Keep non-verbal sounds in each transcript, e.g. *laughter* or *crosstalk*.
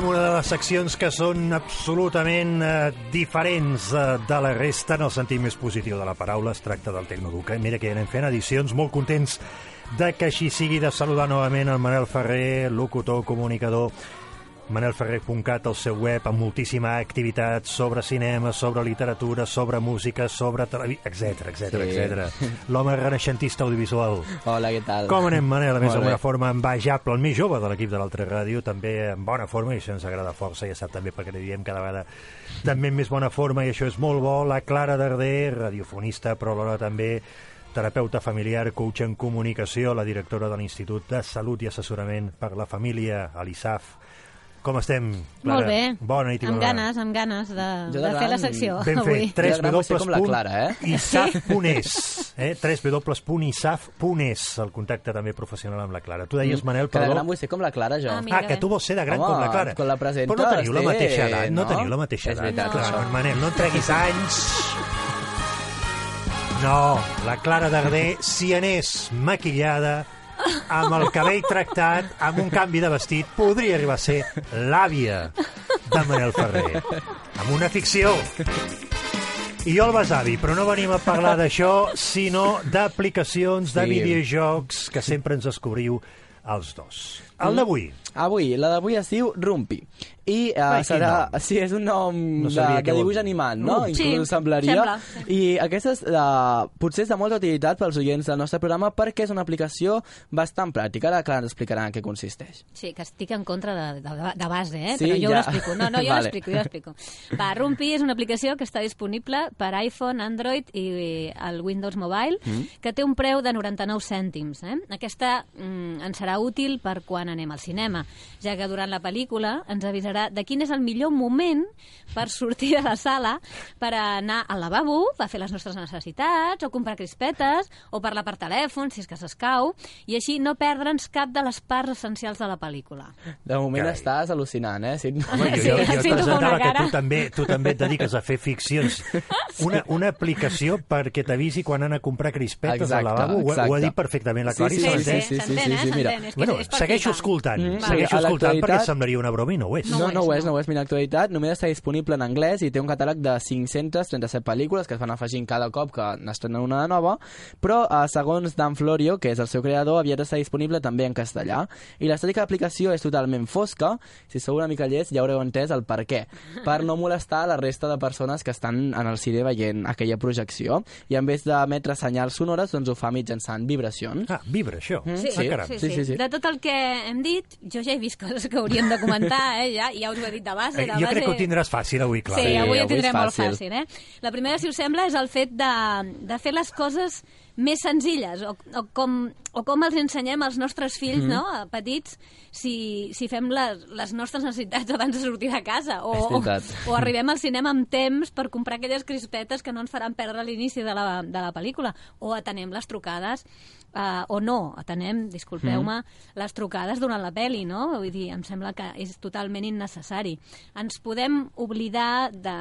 Obrim una de les seccions que són absolutament eh, diferents eh, de la resta en el sentit més positiu de la paraula. Es tracta del Tecnoduca. Mira que anem fent edicions, molt contents de que així sigui, de saludar novament el Manel Ferrer, locutor, comunicador, manelferrer.cat, el seu web, amb moltíssima activitat sobre cinema, sobre literatura, sobre música, sobre televisió, etc etc etc. L'home renaixentista audiovisual. Hola, què tal? Com anem, Manel? A més, bona forma envejable, el més jove de l'equip de l'altra ràdio, també en bona forma, i això ens agrada força, ja sap també perquè li diem cada vegada també en més bona forma, i això és molt bo, la Clara Darder, radiofonista, però alhora també terapeuta familiar, coach en comunicació, la directora de l'Institut de Salut i Assessorament per la Família, a l'ISAF. Com estem, Clara? Molt bé. Bona nit amb bona ganes, amb ganes de, de de fer la secció Ben avui. fet, 3 Jo de gran va ser com la Clara, eh? isaf.es eh? 3 www.isaf.es el contacte també professional amb la Clara. Tu deies, Manel, Que de perdó... gran vull ser com la Clara, jo. Ah. Ah, que tu vols ser de gran Home, com la Clara. quan la presentes, Però no teniu la mateixa edat, no, no? teniu la mateixa És edat. veritat, Clar, això. Manel, no treguis anys. No, la Clara Darder, si anés maquillada, amb el cabell tractat, amb un canvi de vestit, podria arribar a ser l'àvia de Manel Ferrer. Amb una ficció. I jo el besavi, però no venim a parlar d'això, sinó d'aplicacions, de Sí. videojocs, que sempre ens descobriu els dos. El d'avui. Avui, la d'avui es diu Rumpi. I uh, Ai, serà... Sí, és un nom No de, de vol dibuix dir. animat, no? Rumpi. Sí, Inclús semblaria. sembla, sí. I aquesta és, uh, potser és de molta utilitat pels oients del nostre programa perquè és una aplicació bastant pràctica. Ara, clar, ens explicarà en què consisteix. Sí, que estic en contra de, de, de base, eh? Sí, però jo ja. ho l'explico. No, no, jo *laughs* Vale. l'explico, jo l'explico. Va, Rumpi és una aplicació que està disponible per iPhone, Android i el Windows Mobile, Mm. que té un preu de 99 cèntims. Eh? Aquesta mm, ens serà útil per quan anem al cinema, ja que durant la pel·lícula ens avisarà de quin és el millor moment per sortir de la sala per anar al lavabo, per fer les nostres necessitats, o comprar crispetes, o parlar per telèfon, si és que s'escau, i així no perdre'ns cap de les parts essencials de la pel·lícula. De moment Carai. estàs al·lucinant, eh? Sí. Home, jo, *laughs* Sí, jo, jo sí, presentava que tu també, tu també et dediques a fer ficcions. Una, una aplicació perquè t'avisi quan han a comprar crispetes Exacte, al lavabo. Ho, ho ha dit perfectament la Sí, Clara i sí, s'ho sí, entén. sí, sí, s'entén, sí, eh? sí, mira. S'entén, és que Bueno, és per segueixo flipar. Escoltant, Mm, segueixo a escoltant perquè semblaria una broma i no ho és. No No, no ho és, no. no ho és. Mira, actualitat només està disponible en anglès i té un catàleg de 537 pel·lícules que es van afegint cada cop que n'estrenen una de nova, però eh, segons Dan Florio, que és el seu creador, havia d'estar disponible també en castellà. I l'estètica de l'aplicació és totalment fosca, si sou una mica llest ja haureu entès el per què, per no molestar la resta de persones que estan en el cine veient aquella projecció. I en vez d'emetre senyals sonores, doncs ho fa mitjançant vibracions. Ah, vibra, això. Sí, Sí, Ah, caram. sí, Sí, sí, sí, sí. De tot el que hem dit, jo ja he vist coses que hauríem de comentar, eh? ja, ja us ho he dit de base. Eh, De jo base... crec que ho tindràs fàcil avui, Clara. Sí, Sí, avui ho avui és tindrem molt fàcil. fàcil. Eh? La primera, si us sembla, és el fet de, de fer les coses més senzilles, o, o, com, o com els ensenyem als nostres fills, Mhm. no?, a petits, si, si fem les, les nostres necessitats abans de sortir de casa, o, o, o arribem al cinema amb temps per comprar aquelles crispetes que no ens faran perdre l'inici de, la, de la pel·lícula, o atenem les trucades uh, o no, atenem, disculpeu-me, les trucades durant la peli, no? Vull dir, em sembla que és totalment innecessari. Ens podem oblidar de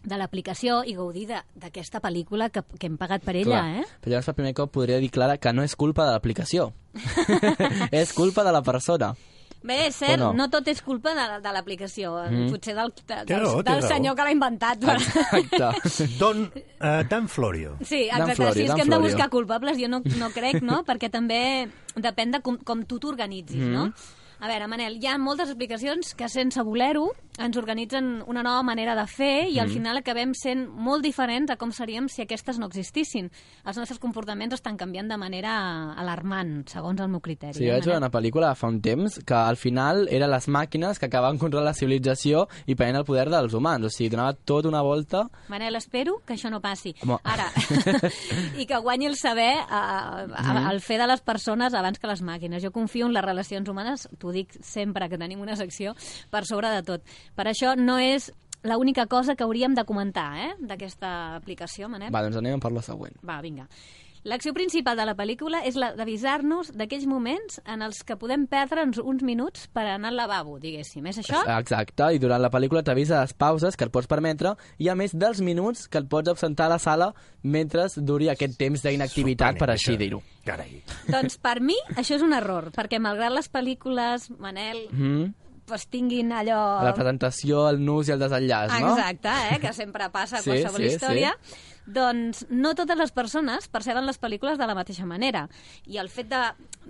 de l'aplicació i gaudir d'aquesta pel·lícula que, que hem pagat per ella, Clar. eh? Però llavors per primer cop podria dir, Clara, que no és culpa de l'aplicació. *laughs* *laughs* és culpa de la persona. Bé, és cert, no? no? tot és culpa de, de l'aplicació, mm. potser del, de, del, raó, del raó. senyor que l'ha inventat. però- Exacte. *laughs* Don uh, Dan Florio. Sí, Dan exacte, Florio, sí, és Dan que hem de Florio. buscar culpables, jo no, no crec, no? Perquè també depèn de com, com tu t'organitzis, mm no? A veure, Manel, hi ha moltes explicacions que sense voler-ho ens organitzen una nova manera de fer i al Mm. final acabem sent molt diferents a com seríem si aquestes no existissin. Els nostres comportaments estan canviant de manera alarmant, segons el meu criteri. Sí, eh, jo vaig veure una pel·lícula fa un temps que al final eren les màquines que acabaven controlant la civilització i prenent el poder dels humans. O sigui, donava tota una volta... Manel, espero que això no passi. Home. Ara, *laughs* i que guanyi el saber eh, Mhm. el fer de les persones abans que les màquines. Jo confio en les relacions humanes, t'ho dic sempre que tenim una secció, per sobre de tot. Per això no és l'única cosa que hauríem de comentar, eh?, d'aquesta aplicació, Manel. Va, doncs anem per la següent. Va, vinga. L'acció principal de la pel·lícula és la d'avisar-nos d'aquells moments en els que podem perdre'ns uns minuts per anar al lavabo, diguéssim. És això? Exacte, i durant la pel·lícula t'avisa les pauses que et pots permetre i a més dels minuts que et pots absentar a la sala mentre duri aquest temps d'inactivitat, per així dir-ho. Carai. Doncs per mi això és un error, perquè malgrat les pel·lícules, Manel, Mm. pues tinguin allò... La presentació, el nus i el desenllaç, no? Exacte, eh? que sempre passa a Sí, qualsevol sí, història. Doncs no totes les persones perceben les pel·lícules de la mateixa manera. I el fet de,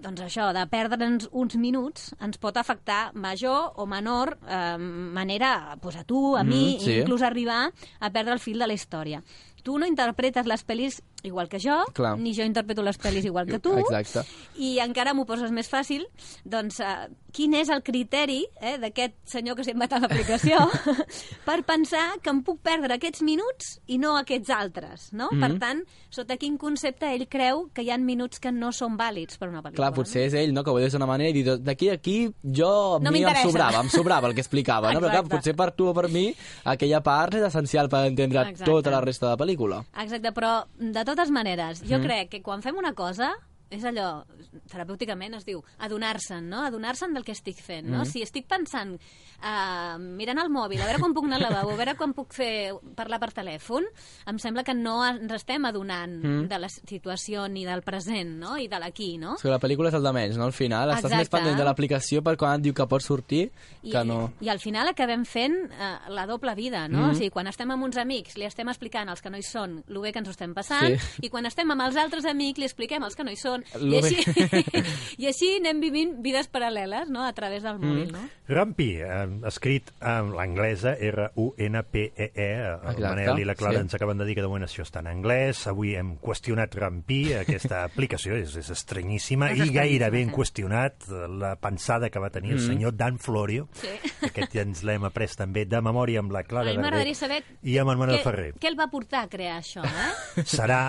doncs això, de perdre'ns uns minuts ens pot afectar major o menor eh, manera pues, a tu, a mi, Mm, sí. inclús arribar a perdre el fil de la història. Tu no interpretes les pel·lis igual que jo, Clar. ni jo interpreto les pel·lis igual que *laughs* tu, Exacte. i encara m'ho poses més fàcil, doncs eh, quin és el criteri eh, d'aquest senyor que s'ha inventat l'aplicació *laughs* *laughs* per pensar que em puc perdre aquests minuts i no aquests altres, no? Mhm. Per tant, sota quin concepte ell creu que hi ha minuts que no són vàlids per una pel·lícula? Clar, potser és ell, no?, que ho dius d'una manera i dir, d'aquí a aquí jo, No mi em sobrava, em sobrava el que explicava, no? Però clar, potser per tu o per mi aquella part és essencial per entendre Exacte. tota la resta de la pel·lícula. Exacte, però de totes maneres, jo Mhm. crec que quan fem una cosa és allò, terapèuticament es diu, adonar-se'n, no? Adonar-se'n del que estic fent, no? Mhm. Si estic pensant, uh, mirant el mòbil, a veure quan puc anar al lavabo, a veure quan puc fer, parlar per telèfon, em sembla que no ens estem adonant Mhm. de la situació ni del present, no? I de l'aquí, no? És que la pel·lícula és el de menys, no? Al final estàs més Exacte. pendent de l'aplicació per quan et diu que pots sortir que no... I al final acabem fent eh, la doble vida, no? Mhm. O sigui, quan estem amb uns amics li estem explicant als que no hi són el bé que ens ho estem passant Sí. i quan estem amb els altres amics li expliquem als que no hi són Lo i així, *laughs* i així anem vivint vides paral·leles, no?, a través del mòbil, no? Rampi, eh, escrit en l'anglesa, R-U-N-P-E-E. -E. El Manel i la Clara sí. ens acaben de dir que de moment això està en anglès. Avui hem qüestionat Rampi, aquesta *laughs* aplicació és, és estranyíssima És i gairebé hem qüestionat eh, la pensada que va tenir el senyor Dan Florio. Sí. Aquest ja ens l'hem après també de memòria amb la Clara Verdet i amb en Manel què, Ferrer. què el va portar a crear això, eh? Serà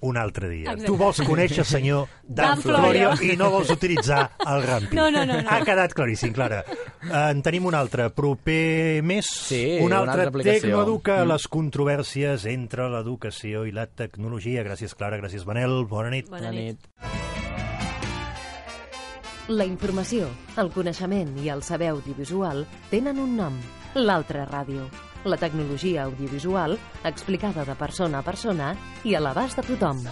un altre dia. Exacte. Tu vols conèixer senyor Dan, Dan Florio, Florio. i no vols utilitzar el Rampi. No, no, no, no. Ha quedat claríssim, Clara. Eh, En tenim un altre proper mes. Sí, un una altre altra aplicació. Tecnoeduca, Mm. les controvèrsies entre l'educació i la tecnologia. Gràcies, Clara. Gràcies, Manel. Bona nit. Bona nit. La informació, el coneixement i el saber audiovisual tenen un nom, l'Altra Ràdio. La tecnologia audiovisual explicada de persona a persona i a l'abast de tothom.